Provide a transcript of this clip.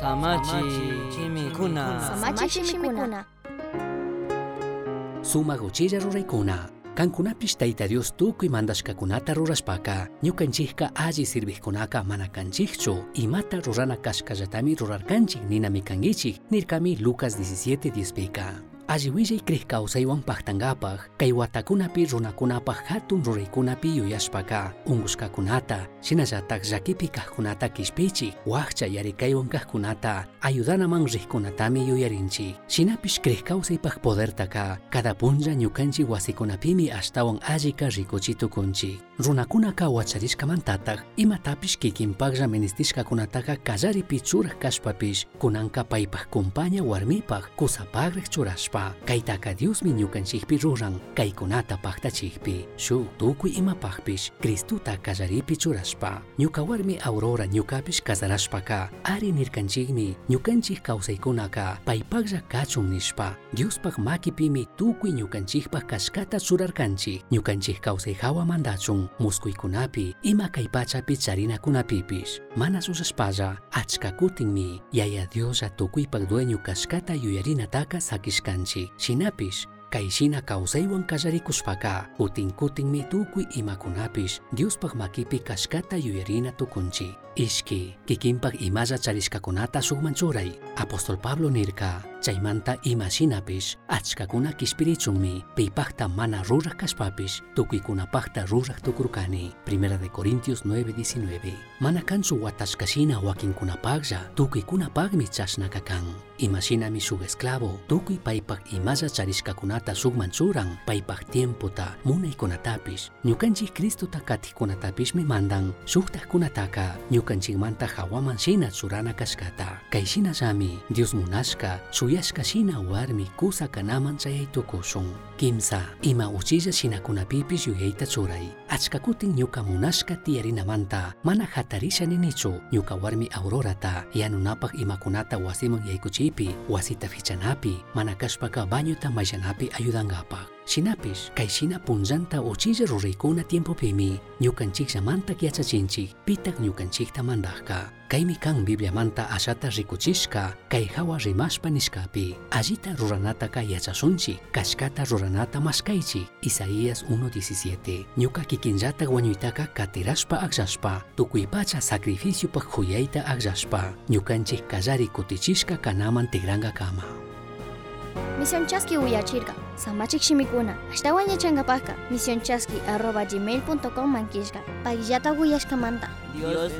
Samachi chimikuna. Samachi shimikuna. Sumaq uchilla ruraykuna kankunapish tayta Dios tukuy mandashkakunata rurashpaka. Ñukanchikka alli sirviqkunaka mana kanchikchu imata rurana kashkallatami rurarkanchik ninami kankichik nirkami Lucas 17:10pika alli willay kriq kawsaywan paqtankapaq kay watakunapi runakunapaq hatun ruraykunapi yuyashpaka. Unqushkakunata shinallatak llakipi kaqkunata kishpichik wakcha yarikaywan kaqkunata ayudanaman riqkunatami yuyarinchik shinapish kriq kawsaypaq podertaka. Cada punlla ñukanchik wasikunapimi ashtawan allika rikuchitukunchik. Runakunaka wacharishkamantataq imatapish kikinpaqlla ministishkakunataka kallaripi churaq kashpapish. Kunanka paypaq kumpaña warmipaq kusapaqriq churashpa Ма, кај така Диус ми нюкан шихпи руран, кај коната пахта шихпи. Шу, туку има пахпиш, Кристу та кажарипи чурашпа. Нюкаварми Аурора нюкапиш казарашпака, ари ниркан нирканчигми, нюканчих каусайкунака, пайпакжа качумнишпа. Диус пак макипими туку нюканчихпа кашката чурарканчи, нюканчих каусайхава мандачун, мускуйкунапи, има кайпачапи чаринакунапипиш. Манас усашпажа, ачкакутинми, яя Диоса туку пак дуеню кашката юяринатака сакишканчи. Sakishkanchik shinapish kayshina kawsaywan kallarikushpaka kutin kutinmi tukuy imakunapish Diospaq makipi kashkata yuyarina tukunchik ishki kikinpaq imalla charishkakunata sukman churay apostol Pablo nirka chaymanta imashinapish achkakuna kishpirichunmi paypaqta mana ruraq kashpapish tukuykunapaqta ruraq tukurkani. Primera de Corintios 9:19 mana kanchu watashkashina wakinkunapaqlla tukuykunapaqmi chashnaka kan imashinami shuk esclavo tukuy paypaq imalla charishkakunata sukman churan paypaq tiempota munaykunatapish ñukanchik Cristota katiqkunatapishmi mandan. Shuktaqkunataka ñukanchikmanta hawaman shina churana kashkata. Kayshinallaami Dios munashka shuyashka shina warmi kusa kanaman chayaytukushun kimsa ima uchilla shinakunapipish yuyayta churay achka kutin ñuka munashka tiyarinamanta mana hatarisha ninichu ñuka warmi Aurorata yanunapaq imakunata wasiman yaykuchipi wasita fichanapi mana kashpaka bañuta mayllanapi ayudankapaq shinapish kayshina punllanta uchilla ruraykuna tiempopimi ñukanchikllamantak yachachinchik pitaq ñukanchikta mandaqka kaymi kan Bibliamanta ashata rikuchishka kay hawa rimashpa nishkapi. Allita ruranataka yachashunchik kashkata ruranata mashkaychik Isaías 1.17 ñuka kikinllatak wañuytaka katirashpa akllashpa tukuy pacha sacrificiopaq khuyayta akllashpa ñukanchik kallari kutichishka kanaman tigranka kama Misión Chasqui uyachirka. Samachik shimikuna. Ashtawan yachankapaqa. Misión Chasqui arroba gmail.com manquishka. Pagillata uyashkamanta. Dios.